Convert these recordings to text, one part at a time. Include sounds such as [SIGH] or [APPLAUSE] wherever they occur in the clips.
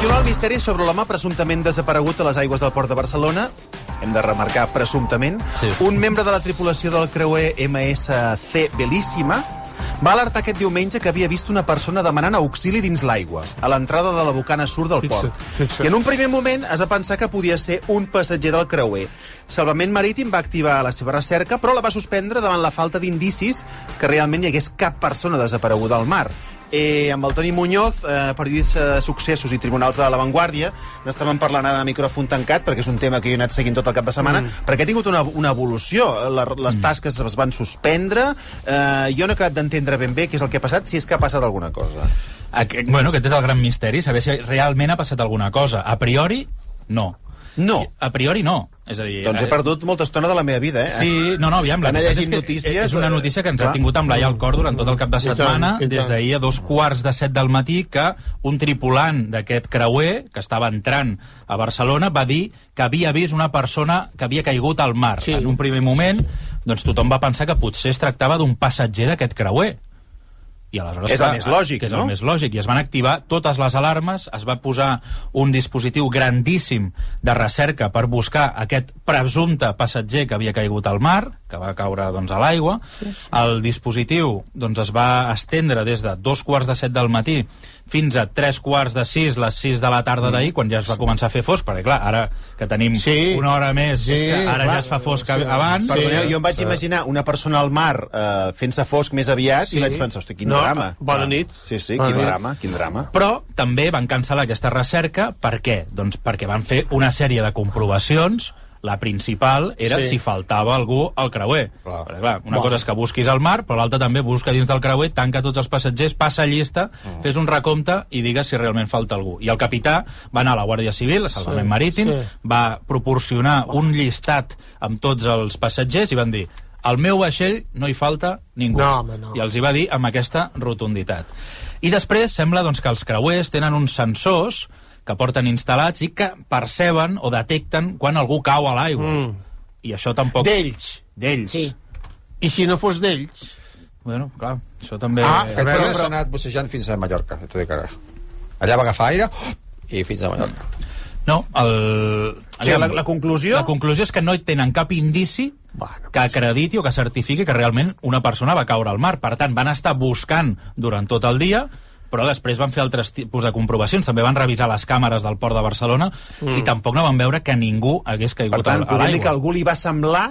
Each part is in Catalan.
Continua el misteri sobre l'home presumptament desaparegut a les aigües del port de Barcelona. Hem de remarcar presumptament. Sí. Un membre de la tripulació del creuer MSC Bellíssima va alertar aquest diumenge que havia vist una persona demanant auxili dins l'aigua, a l'entrada de la bocana sur del Fixa't, port. fixa't. I en un primer moment es va pensar que podia ser un passatger del creuer. Salvament Marítim va activar la seva recerca, però la va suspendre davant la falta d'indicis que realment hi hagués cap persona desapareguda al mar. Eh, amb el Toni Muñoz, eh, periodista de successos i tribunals de l'avantguàrdia, n'estàvem parlant ara a micròfon tancat, perquè és un tema que jo he anat seguint tot el cap de setmana, mm. perquè ha tingut una, una evolució. La, les tasques es van suspendre. Eh, jo no he acabat d'entendre ben bé què és el que ha passat, si és que ha passat alguna cosa. Aquest, bueno, aquest és el gran misteri, saber si realment ha passat alguna cosa. A priori, no. No. A priori, no. És a dir... Doncs he eh, perdut molta estona de la meva vida, eh? Sí, no, no, aviam, la veritat és que notícies, és una eh, notícia que ens clar. ha tingut amb l'ai al cor durant tot el cap de I tant, setmana, i tant. des d'ahir a dos quarts de set del matí, que un tripulant d'aquest creuer, que estava entrant a Barcelona, va dir que havia vist una persona que havia caigut al mar. Sí. En un primer moment, doncs tothom va pensar que potser es tractava d'un passatger d'aquest creuer. I aleshores, És el clar, més lògic, que és no? el més lògic, i es van activar totes les alarmes, es va posar un dispositiu grandíssim de recerca per buscar aquest presumpte passatger que havia caigut al mar, que va caure doncs, a l'aigua. El dispositiu doncs, es va estendre des de dos quarts de set del matí fins a tres quarts de sis, les sis de la tarda d'ahir, quan ja es va començar a fer fosc, perquè clar, ara que tenim Sí. una hora més, Sí, és que ara clar. ja es fa fosc Sí. abans. Perdoneu, Sí, jo em vaig sí. imaginar una persona al mar eh, fent-se fosc més aviat Sí. i vaig pensar, hosti, quin No, drama. bona nit. Sí, sí, Bona quin nit. drama, quin drama. Però també van cancel·lar aquesta recerca, per què? Doncs perquè van fer una sèrie de comprovacions la principal era Sí. si faltava algú al creuer. Clar. Perquè, clar una Bueno. cosa és que busquis al mar, però l'altra també busca dins del creuer, tanca tots els passatgers, passa llista, Mm. fes un recompte i digues si realment falta algú. I el capità va anar a la Guàrdia Civil, a Salvament Sí, Marítim, sí. va proporcionar un llistat amb tots els passatgers i van dir al meu vaixell no hi falta ningú. No, home, no. I els hi va dir amb aquesta rotunditat. I després sembla doncs, que els creuers tenen uns sensors que porten instal·lats i que perceben o detecten quan algú cau a l'aigua. Mm. I això tampoc... D'ells. D'ells. Sí. I si no fos d'ells? Bueno, clar, això també... Ah, Aquest A veure, però s'ha però- anat bussejant fins a Mallorca. t'ho dic ara. Allà va agafar aire i fins a Mallorca. No, el... O sigui, la, la conclusió... La conclusió és que no tenen cap indici Bueno, que acrediti o que certifiqui que realment una persona va caure al mar. Per tant, van estar buscant durant tot el dia, però després van fer altres tipus de comprovacions. També van revisar les càmeres del port de Barcelona mm. i tampoc no van veure que ningú hagués caigut Per tant, a, a podem dir que l'aigua. algú li va semblar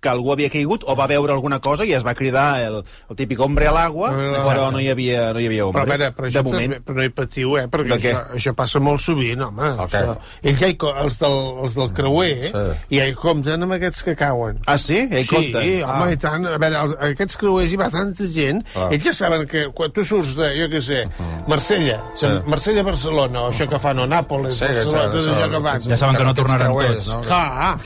que algú havia caigut o va veure alguna cosa i es va cridar el, el típic hombre a l'aigua, Exacte. però no hi havia, no hi havia Però, hombre. a veure, però, de això moment. també, però no hi patiu, eh? Perquè De què? això, això passa molt sovint, home. El què? Això, ells ja hi, els, del, els del creuer, eh? Sí. i ja hi compten amb aquests que cauen. Ah, sí? Ja hi sí, compta. home, ah. i tant. A veure, els, aquests creuers hi va tanta gent, Ah. ells ja saben que quan tu surts de, jo què sé, Marsella, Sí. Marsella-Barcelona, o això que fan, o Nàpolis, Sí, que Barcelona, saben, tot això que fan. Ja saben que no tornaran creuers, tots. no? Clar,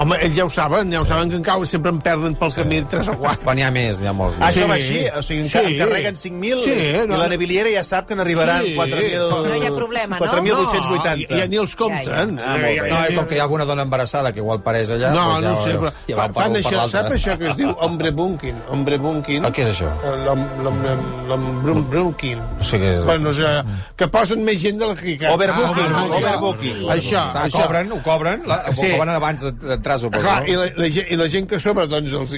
home, ells ja ho saben, ja ho saben que en cau sempre en perden pel camí tres o quatre. Quan n'hi ha més, n'hi ha molts. Ah, això Sí. va així? O sigui, Sí. en carreguen 5.000 Sí, i no. la Naviliera ja sap que n'arribaran Sí. 4.000... No hi ha problema, no? 4.880. No, ja ni els compten. Ja, ja. Ah, molt bé. No, i com que hi ha alguna dona embarassada que igual pareix allà... No, doncs ja, no sé, però ja fan per això, sap això que es diu hombre bunkin? Hombre bunkin. Ah, què és això? L'ombrunkin. No sé què és. Bueno, o sigui, que posen més gent de la que hi. Overbooking, Ah, overbooking. Això, Ah, això. cobren, ho cobren, la, Sí. ho cobren abans de- d'entrar, suposo. Clar, no? i la, la, gent- i la gent que a sobre, doncs, els,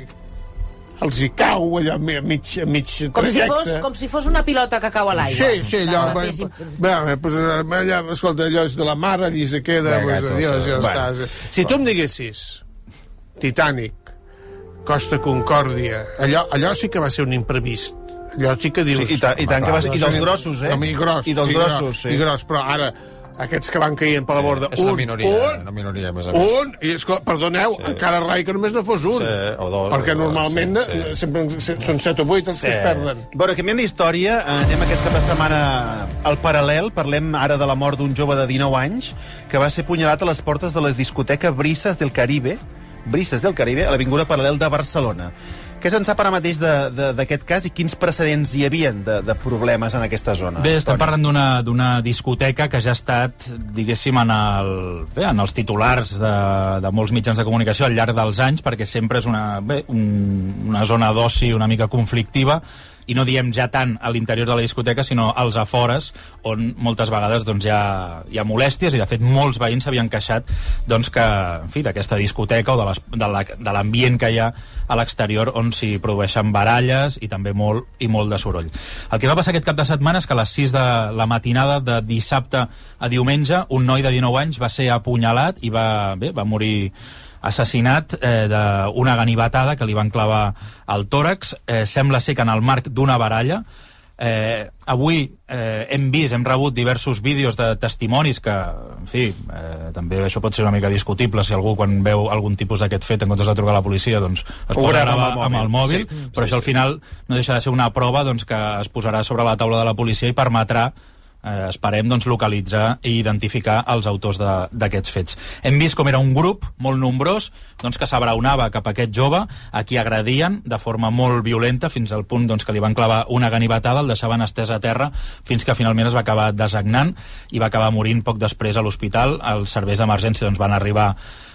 els hi cau allò a mig, a mig Com si, trajecte. fos, com si fos una pilota que cau a l'aigua. Sí, sí, allò... Bé, bé, pues, allà, escolta, allò és de la mar, allí se queda, Vinga, pues, adiós, ja Bueno. està. Si tu em diguessis Titanic, Costa Concòrdia, allò, allò sí que va ser un imprevist. Allò sí que dius... Sí, i tant- i tant que va ser- i dels grossos, eh? I gros. I dels i grossos, gros, sí. I gros, però ara, aquests que van caient per la borda... És una un, minoria, un, una minoria, a més a més. un, i escolta, perdoneu, sí. encara rai que només no fos un. Sí, o dos, Perquè o dos, normalment sí, sí. sempre són set o vuit els que es perden. Bueno, canviem d'història. Eh, Anem aquest cap de setmana al paral·lel. Parlem ara de la mort d'un jove de 19 anys que va ser punyalat a les portes de la discoteca Brisas del Caribe, Brisas del Caribe, a l'Avinguda Paral·lel de Barcelona. Què se'n sap ara mateix de- de- d'aquest cas i quins precedents hi havien de, de problemes en aquesta zona? Bé, estem Toni? parlant d'una discoteca que ja ha estat, diguéssim, en, el, bé, en els titulars de, de molts mitjans de comunicació al llarg dels anys, perquè sempre és una, bé, un, una zona d'oci una mica conflictiva, i no diem ja tant a l'interior de la discoteca, sinó als afores, on moltes vegades doncs, hi, ha, hi ha molèsties, i de fet molts veïns s'havien queixat doncs, que, en fi, d'aquesta discoteca o de de la- l'ambient que hi ha a l'exterior on s'hi produeixen baralles i també molt i molt de soroll. El que va passar aquest cap de setmana és que a les 6 de la matinada de dissabte a diumenge un noi de 19 anys va ser apunyalat i va, bé, va morir assassinat eh, d'una ganivetada que li van clavar al tòrax. Eh, sembla ser que en el marc d'una baralla Eh, avui eh, hem vist, hem rebut diversos vídeos de testimonis que, en fi, eh, també això pot ser una mica discutible si algú quan veu algun tipus d'aquest fet en comptes de trucar a la policia doncs es Ho posa grava gravar amb el mòbil, Sí, però això al final no deixa de ser una prova doncs, que es posarà sobre la taula de la policia i permetrà eh, esperem doncs, localitzar i identificar els autors d'aquests fets. Hem vist com era un grup molt nombrós doncs, que s'abraonava cap a aquest jove a qui agredien de forma molt violenta fins al punt doncs, que li van clavar una ganivetada, el deixaven estès a terra fins que finalment es va acabar desagnant i va acabar morint poc després a l'hospital. Els serveis d'emergència doncs, van arribar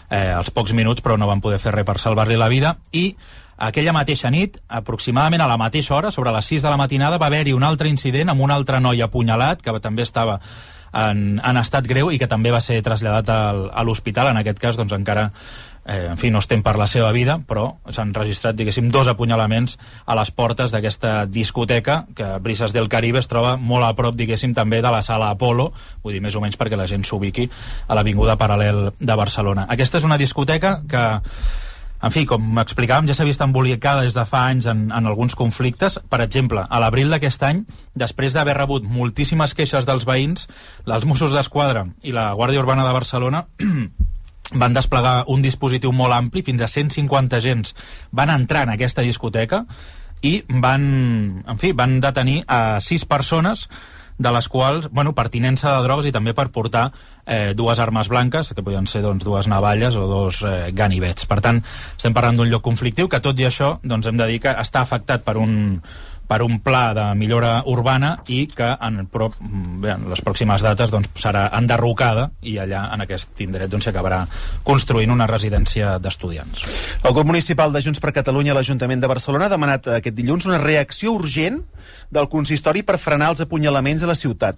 eh, als pocs minuts però no van poder fer res per salvar-li la vida i aquella mateixa nit, aproximadament a la mateixa hora, sobre les 6 de la matinada, va haver-hi un altre incident amb un altre noi apunyalat, que també estava en, en estat greu i que també va ser traslladat al, a l'hospital. En aquest cas, doncs, encara eh, en fi, no estem per la seva vida, però s'han registrat, diguéssim, dos apunyalaments a les portes d'aquesta discoteca, que Brises del Caribe es troba molt a prop, diguéssim, també de la sala Apolo, vull dir, més o menys perquè la gent s'ubiqui a l'Avinguda Paral·lel de Barcelona. Aquesta és una discoteca que en fi, com explicàvem, ja s'ha vist embolicada des de fa anys en, en alguns conflictes. Per exemple, a l'abril d'aquest any, després d'haver rebut moltíssimes queixes dels veïns, els Mossos d'Esquadra i la Guàrdia Urbana de Barcelona [CLEARS THROAT] van desplegar un dispositiu molt ampli, fins a 150 agents van entrar en aquesta discoteca i van, en fi, van detenir a sis persones de les quals, bueno, pertinença de drogues i també per portar eh, dues armes blanques, que podien ser doncs, dues navalles o dos eh, ganivets. Per tant, estem parlant d'un lloc conflictiu que tot i això doncs, hem de dir que està afectat per un, per un pla de millora urbana i que en, pro, bé, en les pròximes dates doncs, serà enderrocada i allà en aquest indret doncs, s'acabarà construint una residència d'estudiants. El grup municipal de Junts per Catalunya a l'Ajuntament de Barcelona ha demanat aquest dilluns una reacció urgent del consistori per frenar els apunyalaments a la ciutat.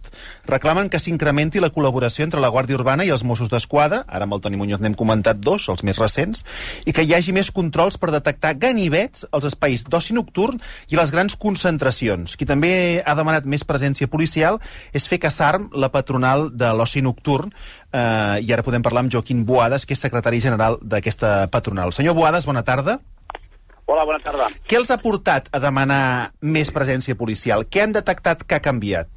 Reclamen que s'incrementi la col·laboració entre la Guàrdia Urbana i els Mossos d'Esquadra, ara amb el Toni Muñoz n'hem comentat dos, els més recents, i que hi hagi més controls per detectar ganivets als espais d'oci nocturn i les grans concentracions. Qui també ha demanat més presència policial és fer que SARM, la patronal de l'oci nocturn, eh, i ara podem parlar amb Joaquim Boades, que és secretari general d'aquesta patronal. Senyor Boades, bona tarda. Hola, bona tarda. Què els ha portat a demanar més presència policial? Què han detectat que ha canviat?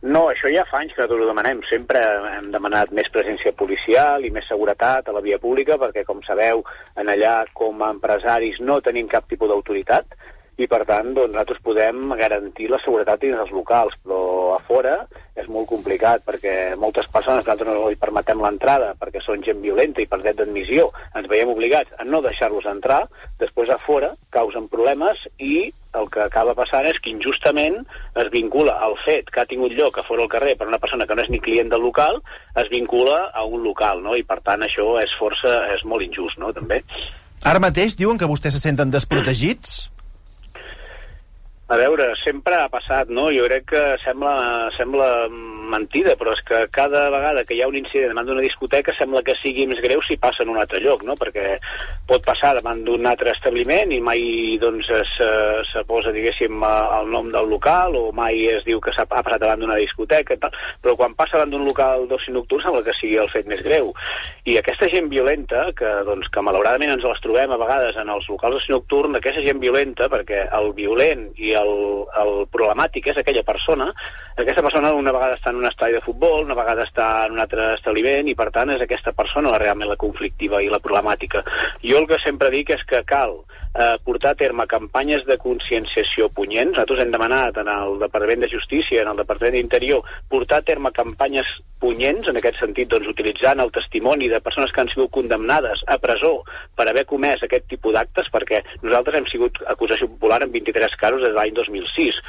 No, això ja fa anys que nosaltres ho demanem. Sempre hem demanat més presència policial i més seguretat a la via pública, perquè, com sabeu, en allà com a empresaris no tenim cap tipus d'autoritat i, per tant, doncs, nosaltres podem garantir la seguretat dins els locals, però a fora és molt complicat perquè moltes persones nosaltres no li permetem l'entrada perquè són gent violenta i per dret d'admissió ens veiem obligats a no deixar-los entrar, després a fora causen problemes i el que acaba passant és que injustament es vincula el fet que ha tingut lloc a fora al carrer per una persona que no és ni client del local, es vincula a un local, no? I per tant això és força, és molt injust, no? També. Ara mateix diuen que vostès se senten desprotegits? A veure, sempre ha passat, no? Jo crec que sembla, sembla mentida, però és que cada vegada que hi ha un incident davant d'una discoteca sembla que sigui més greu si passa en un altre lloc, no? Perquè pot passar davant d'un altre establiment i mai doncs, es, eh, se posa, diguéssim, el nom del local o mai es diu que s'ha ha passat davant d'una discoteca i tal, però quan passa davant d'un local d'oci nocturn sembla que sigui el fet més greu. I aquesta gent violenta, que, doncs, que malauradament ens les trobem a vegades en els locals d'oci nocturn, aquesta gent violenta, perquè el violent i el, el problemàtic és aquella persona, aquesta persona una vegada està en un estadi de futbol, una vegada està en un altre establiment i per tant és aquesta persona la, realment la conflictiva i la problemàtica. Jo el que sempre dic és que cal eh, portar a terme campanyes de conscienciació punyents. Nosaltres hem demanat en el Departament de Justícia, en el Departament d'Interior, portar a terme campanyes punyents, en aquest sentit, doncs, utilitzant el testimoni de persones que han sigut condemnades a presó per haver comès aquest tipus d'actes, perquè nosaltres hem sigut acusació popular en 23 casos des de l'any 2006.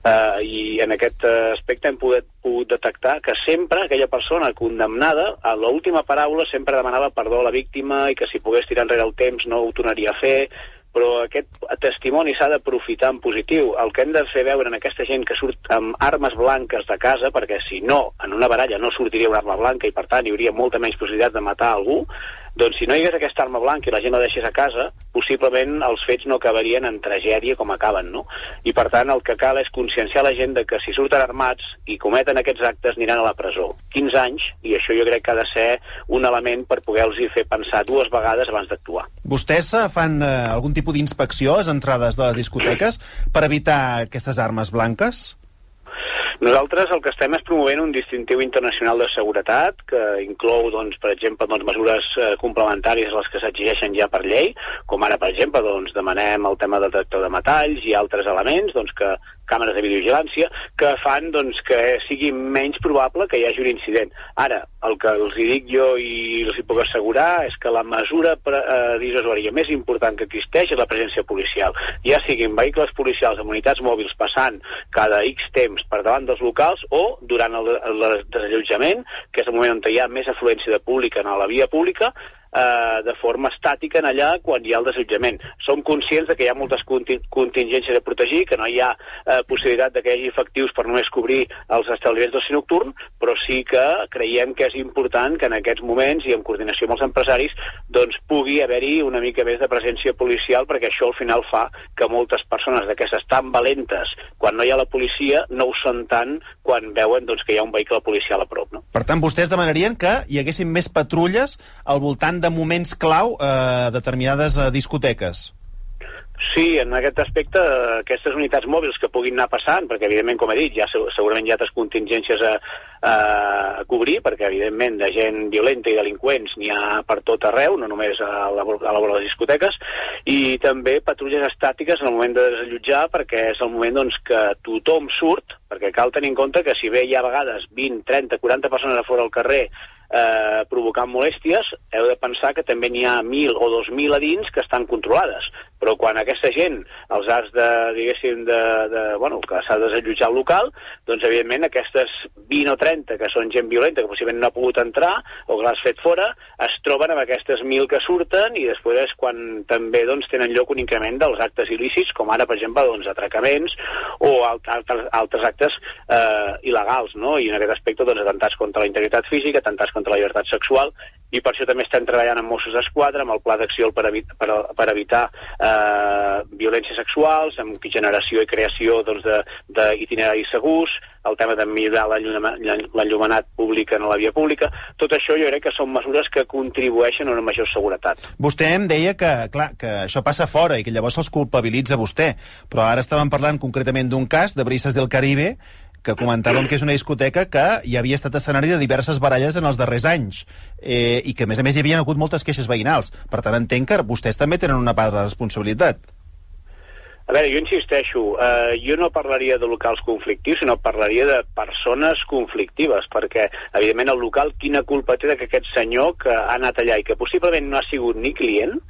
Uh, I en aquest uh, aspecte hem pogut, pogut detectar que sempre aquella persona condemnada, a l'última paraula sempre demanava perdó a la víctima i que si pogués tirar enrere el temps no ho tornaria a fer, però aquest testimoni s'ha d'aprofitar en positiu. El que hem de fer veure en aquesta gent que surt amb armes blanques de casa, perquè si no, en una baralla no sortiria una arma blanca i per tant hi hauria molta menys possibilitat de matar algú, doncs si no hi hagués aquesta arma blanca i la gent la deixés a casa, possiblement els fets no acabarien en tragèdia com acaben, no? I per tant el que cal és conscienciar la gent de que si surten armats i cometen aquests actes aniran a la presó. 15 anys, i això jo crec que ha de ser un element per poder-los fer pensar dues vegades abans d'actuar. Vostès eh, fan eh, algun tipus d'inspecció a les entrades de les discoteques per evitar aquestes armes blanques? Nosaltres el que estem és promovent un distintiu internacional de seguretat que inclou, doncs, per exemple, doncs, mesures eh, complementàries a les que s'exigeixen ja per llei, com ara, per exemple, doncs, demanem el tema del detector de metalls i altres elements doncs, que càmeres de videovigilància, que fan doncs, que sigui menys probable que hi hagi un incident. Ara, el que els hi dic jo i els hi puc assegurar és que la mesura eh, dissuasòria més important que existeix és la presència policial. Ja siguin vehicles policials amb unitats mòbils passant cada X temps per davant dels locals o durant el, el desallotjament, que és el moment on hi ha més afluència de públic en la via pública, eh, de forma estàtica en allà quan hi ha el desallotjament. Som conscients de que hi ha moltes conti contingències a protegir, que no hi ha eh, possibilitat de que hi hagi efectius per només cobrir els establiments d'oci nocturn, però sí que creiem que és important que en aquests moments i en coordinació amb els empresaris doncs pugui haver-hi una mica més de presència policial perquè això al final fa que moltes persones d'aquestes tan valentes quan no hi ha la policia no ho són tant quan veuen doncs, que hi ha un vehicle policial a prop. No? Per tant, vostès demanarien que hi haguessin més patrulles al voltant de moments clau a eh, determinades eh, discoteques. Sí, en aquest aspecte, aquestes unitats mòbils que puguin anar passant, perquè evidentment, com he dit, ja segurament hi ha altres contingències a, a cobrir, perquè evidentment de gent violenta i delinqüents n'hi ha per tot arreu, no només a la, a la vora de les discoteques, i també patrulles estàtiques en el moment de desallotjar, perquè és el moment doncs, que tothom surt, perquè cal tenir en compte que si bé hi ha a vegades 20, 30, 40 persones a fora al carrer eh, provocant molèsties, heu de pensar que també n'hi ha 1.000 o 2.000 a dins que estan controlades. Però quan aquesta gent els has de, diguéssim, de, de, bueno, que s'ha de desallotjar el local, doncs, evidentment, aquestes 20 o 30 que són gent violenta, que possiblement no ha pogut entrar o que l'has fet fora, es troben amb aquestes 1.000 que surten i després és quan també doncs, tenen lloc un increment dels actes il·lícits, com ara, per exemple, doncs, atracaments o altres, altres actes eh, il·legals, no? I en aquest aspecte, doncs, atentats contra la integritat física, atentats contra la llibertat sexual, i per això també estem treballant amb Mossos d'Esquadra, amb el pla d'acció per, evi per, per evitar eh, violències sexuals, amb generació i creació d'itineraris doncs, segurs, el tema de millorar l'enllumenat públic en la via pública. Tot això jo crec que són mesures que contribueixen a una major seguretat. Vostè em deia que, clar, que això passa fora i que llavors se'ls culpabilitza vostè, però ara estàvem parlant concretament d'un cas de Brises del Caribe que comentàvem que és una discoteca que hi havia estat escenari de diverses baralles en els darrers anys eh, i que, a més a més, hi havia hagut moltes queixes veïnals. Per tant, entenc que vostès també tenen una part de responsabilitat. A veure, jo insisteixo, eh, jo no parlaria de locals conflictius, sinó parlaria de persones conflictives, perquè, evidentment, el local, quina culpa té que aquest senyor que ha anat allà i que possiblement no ha sigut ni client,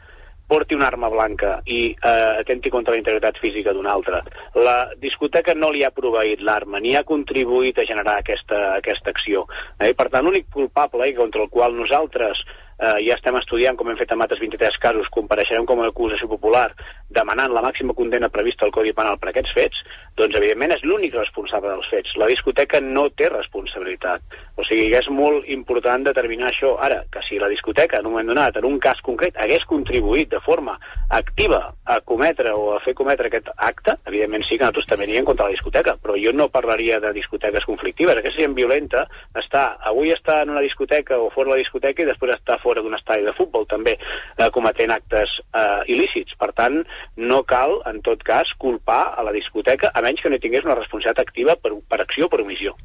porti una arma blanca i eh, atenti contra la integritat física d'un altre. La discoteca no li ha proveït l'arma, ni ha contribuït a generar aquesta, aquesta acció. Eh? Per tant, l'únic culpable eh, contra el qual nosaltres eh, ja estem estudiant, com hem fet en altres 23 casos, compareixerem com a acusació popular demanant la màxima condena prevista al Codi Penal per aquests fets, doncs evidentment és l'únic responsable dels fets. La discoteca no té responsabilitat. O sigui, és molt important determinar això. Ara, que si la discoteca en un moment donat, en un cas concret, hagués contribuït de forma activa a cometre o a fer cometre aquest acte, evidentment sí que nosaltres també aniríem contra la discoteca, però jo no parlaria de discoteques conflictives. Aquesta gent violenta està, avui està en una discoteca o fora de la discoteca i després està fora fora d'un estadi de futbol també eh, cometent actes eh, il·lícits. Per tant, no cal, en tot cas, culpar a la discoteca, a menys que no tingués una responsabilitat activa per, per acció o per omissió.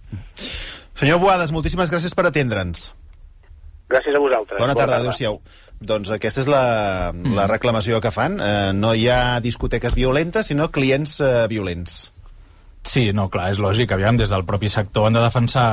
Senyor Boades, moltíssimes gràcies per atendre'ns. Gràcies a vosaltres. Bona tarda, adéu-siau. Doncs aquesta és la, la reclamació que fan. Eh, no hi ha discoteques violentes, sinó clients eh, violents. Sí, no, clar, és lògic. Aviam, des del propi sector han de defensar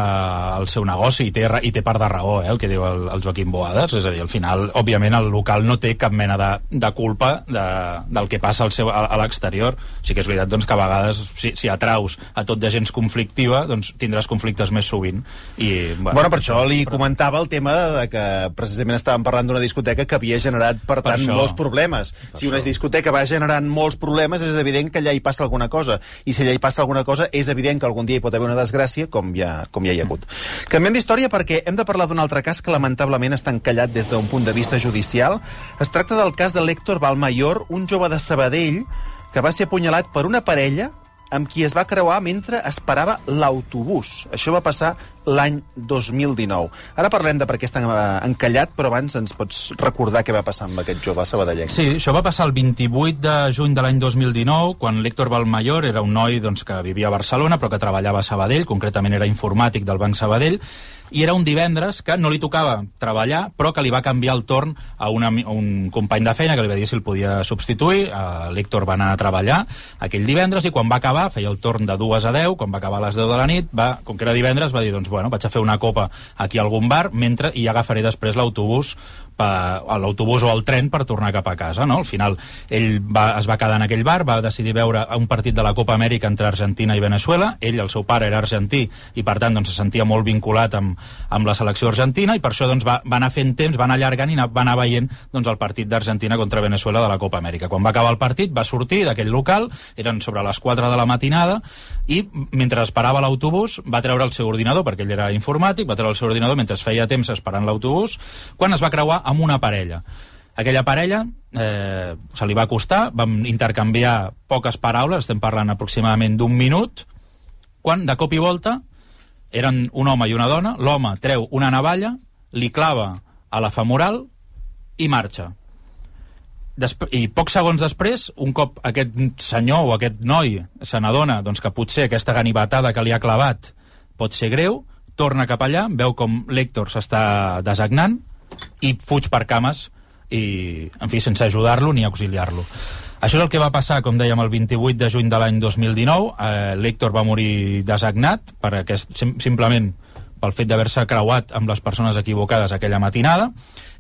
el seu negoci i té, i té part de raó, eh, el que diu el, el Joaquim Boades. És a dir, al final, òbviament, el local no té cap mena de, de culpa de, del que passa al seu, a, a l'exterior. Sí que és veritat doncs, que a vegades, si, si atraus a tot de gens conflictiva, doncs tindràs conflictes més sovint. I, bueno, Bueno, per això li comentava el tema de que precisament estàvem parlant d'una discoteca que havia generat, per, Per tant, això. molts problemes. Si una discoteca va generant molts problemes, és evident que allà hi passa alguna cosa. I si allà hi passa alguna cosa, és evident que algun dia hi pot haver una desgràcia, com ja, com ja hi ha hagut. Canviem d'història perquè hem de parlar d'un altre cas que lamentablement està encallat des d'un punt de vista judicial. Es tracta del cas de l'Héctor Balmayor, un jove de Sabadell que va ser apunyalat per una parella amb qui es va creuar mentre esperava l'autobús. Això va passar l'any 2019. Ara parlem de per què està eh, encallat, però abans ens pots recordar què va passar amb aquest jove sabadellenc. Sí, això va passar el 28 de juny de l'any 2019, quan l'Héctor Balmayor era un noi doncs, que vivia a Barcelona, però que treballava a Sabadell, concretament era informàtic del Banc Sabadell, i era un divendres que no li tocava treballar, però que li va canviar el torn a, una, a un company de feina que li va dir si el podia substituir. L'Héctor va anar a treballar aquell divendres i quan va acabar, feia el torn de 2 a 10, quan va acabar a les 10 de la nit, va, com que era divendres, va dir, doncs, bueno, vaig a fer una copa aquí a algun bar mentre i agafaré després l'autobús a l'autobús o al tren per tornar cap a casa, no? Al final ell va, es va quedar en aquell bar, va decidir veure un partit de la Copa Amèrica entre Argentina i Venezuela, ell, el seu pare, era argentí i per tant doncs, se sentia molt vinculat amb, amb la selecció argentina i per això doncs, va, va anar fent temps, va anar allargant i va anar veient doncs, el partit d'Argentina contra Venezuela de la Copa Amèrica. Quan va acabar el partit va sortir d'aquell local, eren sobre les 4 de la matinada i mentre esperava l'autobús va treure el seu ordinador, perquè ell era informàtic, va treure el seu ordinador mentre feia temps esperant l'autobús, quan es va creuar amb una parella. Aquella parella eh, se li va acostar, vam intercanviar poques paraules, estem parlant aproximadament d'un minut, quan de cop i volta eren un home i una dona, l'home treu una navalla, li clava a la femoral i marxa. I pocs segons després, un cop aquest senyor o aquest noi se n'adona doncs, que potser aquesta ganivetada que li ha clavat pot ser greu, torna cap allà, veu com l'Héctor s'està desagnant i fuig per cames i, en fi, sense ajudar-lo ni auxiliar-lo. Això és el que va passar, com dèiem, el 28 de juny de l'any 2019. Eh, L'Héctor va morir desagnat per aquest, sim simplement pel fet d'haver-se creuat amb les persones equivocades aquella matinada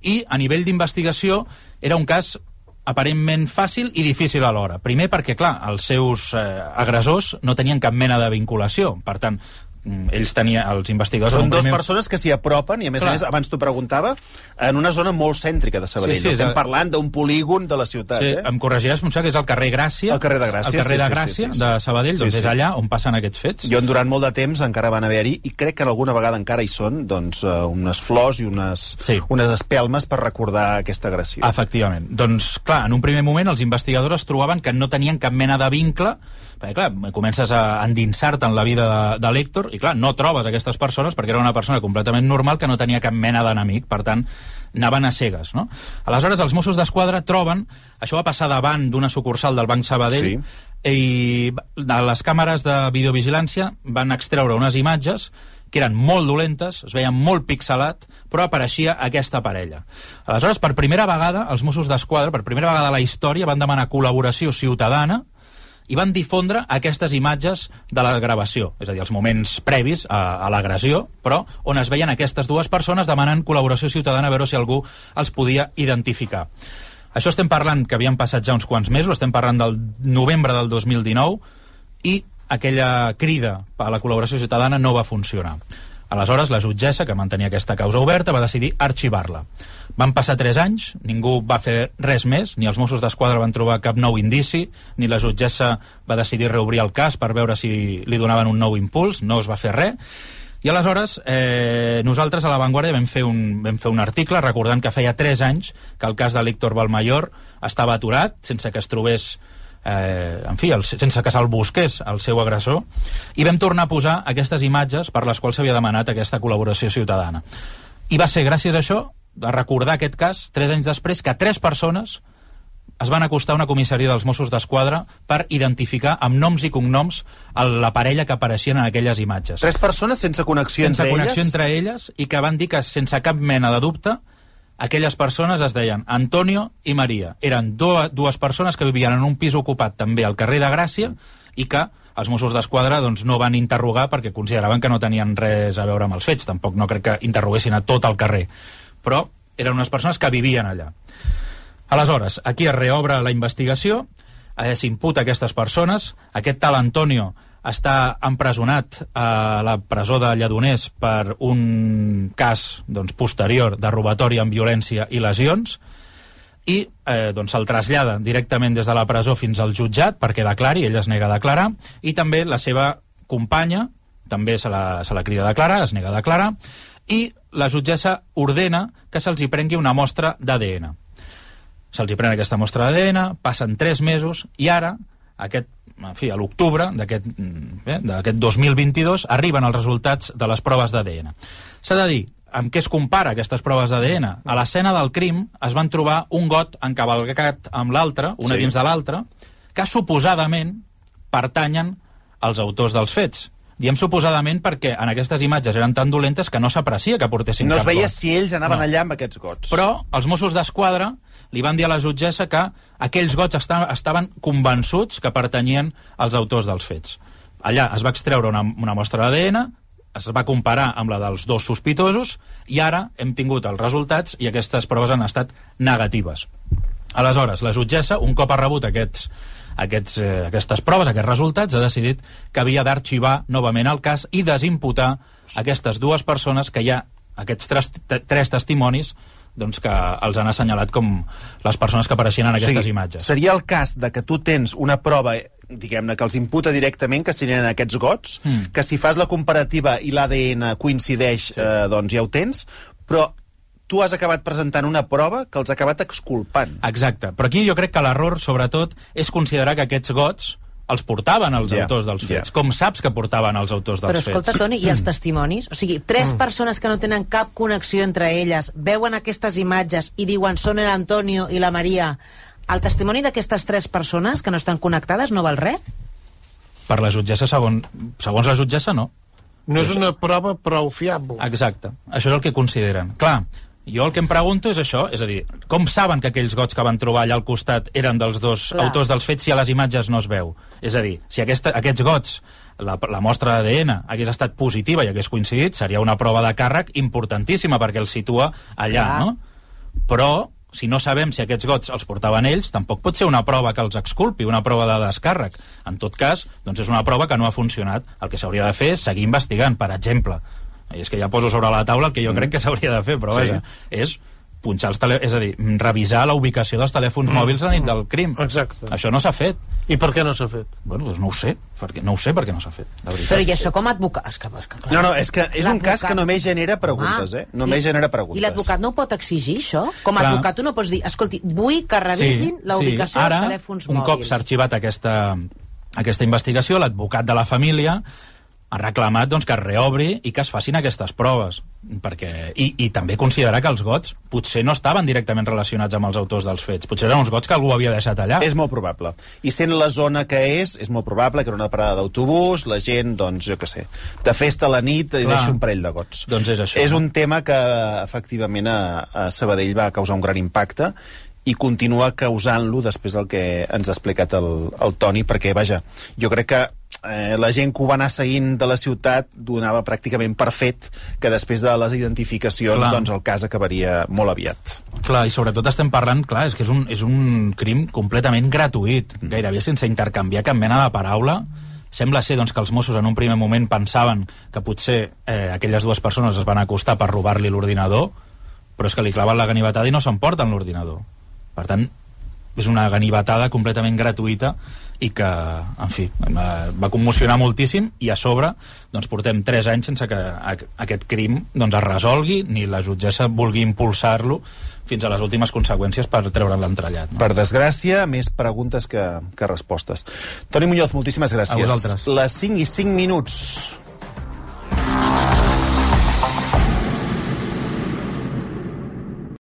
i a nivell d'investigació era un cas aparentment fàcil i difícil alhora. Primer perquè, clar, els seus eh, agressors no tenien cap mena de vinculació. Per tant, ells tenien, els investigadors... Són dues primer- persones que s'hi apropen i, a més Clar. a més, abans t'ho preguntava, en una zona molt cèntrica de Sabadell. Sí, sí, no estem és- parlant d'un polígon de la ciutat. Sí, eh? em corregiràs, em sembla que és el carrer Gràcia. El carrer de Gràcia, El carrer sí, de sí, Gràcia, sí, sí, sí. de Sabadell, doncs Sí, és sí. allà on passen aquests fets. I on durant molt de temps encara van haver-hi, i crec que alguna vegada encara hi són, doncs, uh, unes flors i unes, Sí. unes espelmes per recordar aquesta agressió. Efectivament. Doncs, clar, en un primer moment els investigadors es trobaven que no tenien cap mena de vincle, perquè, clar, comences a endinsar-te en la vida de, de l'Héctor, i, clar, no trobes aquestes persones perquè era una persona completament normal que no tenia cap mena d'enemic, per tant, anaven a cegues, no? Aleshores, els Mossos d'Esquadra troben... Això va passar davant d'una sucursal del Banc Sabadell, Sí. i de les càmeres de videovigilància van extreure unes imatges que eren molt dolentes, es veien molt pixelat, però apareixia aquesta parella. Aleshores, per primera vegada, els Mossos d'Esquadra, per primera vegada a la història, van demanar col·laboració ciutadana i van difondre aquestes imatges de la gravació, és a dir, els moments previs a, a l'agressió, però on es veien aquestes dues persones demanant col·laboració ciutadana a veure si algú els podia identificar. Això estem parlant que havien passat ja uns quants mesos, estem parlant del novembre del 2019, i aquella crida a la col·laboració ciutadana no va funcionar. Aleshores, la jutgessa, que mantenia aquesta causa oberta, va decidir arxivar-la. Van passar tres anys, ningú va fer res més, ni els Mossos d'Esquadra van trobar cap nou indici, ni la jutgessa va decidir reobrir el cas per veure si li donaven un nou impuls, no es va fer res. I aleshores, eh, nosaltres a La Vanguardia vam fer, un, vam fer un article recordant que feia 3 anys que el cas de l'Héctor Balmayor estava aturat, sense que es trobés eh, en fi, el, sense que se'l busqués el seu agressor, i vam tornar a posar aquestes imatges per les quals s'havia demanat aquesta col·laboració ciutadana. I va ser gràcies a això, a recordar aquest cas, tres anys després, que tres persones es van acostar a una comissaria dels Mossos d'Esquadra per identificar amb noms i cognoms la parella que apareixien en aquelles imatges. Tres persones sense connexió sense entre connexió elles? entre elles i que van dir que sense cap mena de dubte aquelles persones es deien Antonio i Maria. Eren do, dues persones que vivien en un pis ocupat també al carrer de Gràcia i que els Mossos d'Esquadra doncs, no van interrogar perquè consideraven que no tenien res a veure amb els fets. Tampoc no crec que interroguessin a tot el carrer. Però eren unes persones que vivien allà. Aleshores, aquí es reobre la investigació, eh, s'imputa aquestes persones, aquest tal Antonio està empresonat a la presó de Lledoners per un cas doncs, posterior de robatori amb violència i lesions, i eh, doncs se'l trasllada directament des de la presó fins al jutjat perquè declari, ell es nega a declarar, i també la seva companya també se la, se la crida a declarar, es nega a declarar, i la jutgessa ordena que se'ls hi prengui una mostra d'ADN. Se'ls hi pren aquesta mostra d'ADN, passen 3 mesos, i ara, aquest, en fi, a l'octubre d'aquest mm, eh, d'aquest 2022, arriben els resultats de les proves d'ADN. S'ha de dir, amb què es compara aquestes proves d'ADN? A l'escena del crim es van trobar un got encavalcat amb l'altre, una Sí. dins de l'altra, que suposadament pertanyen als autors dels fets. Diem suposadament perquè en aquestes imatges eren tan dolentes que no s'aprecia que portessin No es cap veia got. si ells anaven No. allà amb aquests gots. Però els Mossos d'Esquadra li van dir a la jutgessa que aquells gots esta estaven convençuts que pertanyien als autors dels fets. Allà es va extreure una, una mostra d'ADN, es va comparar amb la dels dos sospitosos i ara hem tingut els resultats i aquestes proves han estat negatives. Aleshores, la jutgessa, un cop ha rebut aquests, aquests, eh, aquestes proves, aquests resultats, ha decidit que havia d'arxivar novament el cas i desimputar aquestes dues persones que hi ha aquests tres, tres testimonis doncs, que els han assenyalat com les persones que apareixien en aquestes imatges. Seria el cas de que tu tens una prova diguem-ne, que els imputa directament que serien aquests gots, Mm. que si fas la comparativa i l'ADN coincideix, sí. eh, doncs ja ho tens, però tu has acabat presentant una prova que els ha acabat exculpant. Exacte. Però aquí jo crec que l'error, sobretot, és considerar que aquests gots els portaven els Ja, autors dels fets. Com saps que portaven els autors dels Però fets? escolta, Toni, i els [CLEARS THROAT] testimonis? O sigui, tres persones que no tenen cap connexió entre elles veuen aquestes imatges i diuen són el Antonio i la Maria. El testimoni d'aquestes tres persones que no estan connectades no val res? Per la jutgessa, segon, segons la jutgessa, no. No és una prova prou fiable. Exacte. Això és el que consideren. Clar, jo el que em pregunto és això, és a dir, com saben que aquells gots que van trobar allà al costat eren dels dos Clar. autors dels fets si a les imatges no es veu? És a dir, si aquesta, aquests gots, la, la mostra d'ADN hagués estat positiva i hagués coincidit, seria una prova de càrrec importantíssima perquè el situa allà, Clar. no? Però, si no sabem si aquests gots els portaven ells, tampoc pot ser una prova que els exculpi, una prova de descàrrec. En tot cas, doncs és una prova que no ha funcionat. El que s'hauria de fer és seguir investigant, per exemple. I és que ja poso sobre la taula el que jo crec que s'hauria de fer, però Sí. vaja, és punxar els tele... és a dir, revisar la ubicació dels telèfons mòbils la nit del crim. Exacte. Això no s'ha fet. I per què no s'ha fet? Bueno, doncs no ho sé, perquè, no ho sé perquè no s'ha fet, de veritat. Però i això com a advocat... És que, és que, clar, No, no, és que és un cas que només genera preguntes, eh? Només I- genera preguntes. I l'advocat no pot exigir, això? Com a Clar. advocat tu no pots dir, escolti, vull que revisin la ubicació Ara, dels telèfons un mòbils. cop s'ha arxivat aquesta, aquesta investigació, l'advocat de la família ha reclamat doncs, que es reobri i que es facin aquestes proves. Perquè, i, I també considerar que els gots potser no estaven directament relacionats amb els autors dels fets. Potser eren uns gots que algú havia deixat allà. És molt probable. I sent la zona que és, és molt probable que era una parada d'autobús, la gent, doncs, jo què sé, de festa a la nit i Clar. deixa un parell de gots. Doncs és això, És un tema que, efectivament, a, a Sabadell va causar un gran impacte i continua causant-lo després del que ens ha explicat el, el Toni, perquè, vaja, jo crec que eh, la gent que ho va anar seguint de la ciutat donava pràcticament per fet que després de les identificacions Clar. doncs el cas acabaria molt aviat. Clar, i sobretot estem parlant, clar, és que és un, és un crim completament gratuït, Mm. gairebé sense intercanviar cap mena de paraula. Sembla ser doncs, que els Mossos en un primer moment pensaven que potser eh, aquelles dues persones es van acostar per robar-li l'ordinador, però és que li claven la ganivetada i no s'emporten l'ordinador. Per tant, és una ganivetada completament gratuïta i que, en fi, va va commocionar moltíssim i a sobre doncs, portem 3 anys sense que a- aquest crim doncs, es resolgui ni la jutgessa vulgui impulsar-lo fins a les últimes conseqüències per treure'n l'entrellat. No? Per desgràcia, més preguntes que, que respostes. Toni Muñoz, moltíssimes gràcies. A vosaltres. Les 5 i 5 minuts.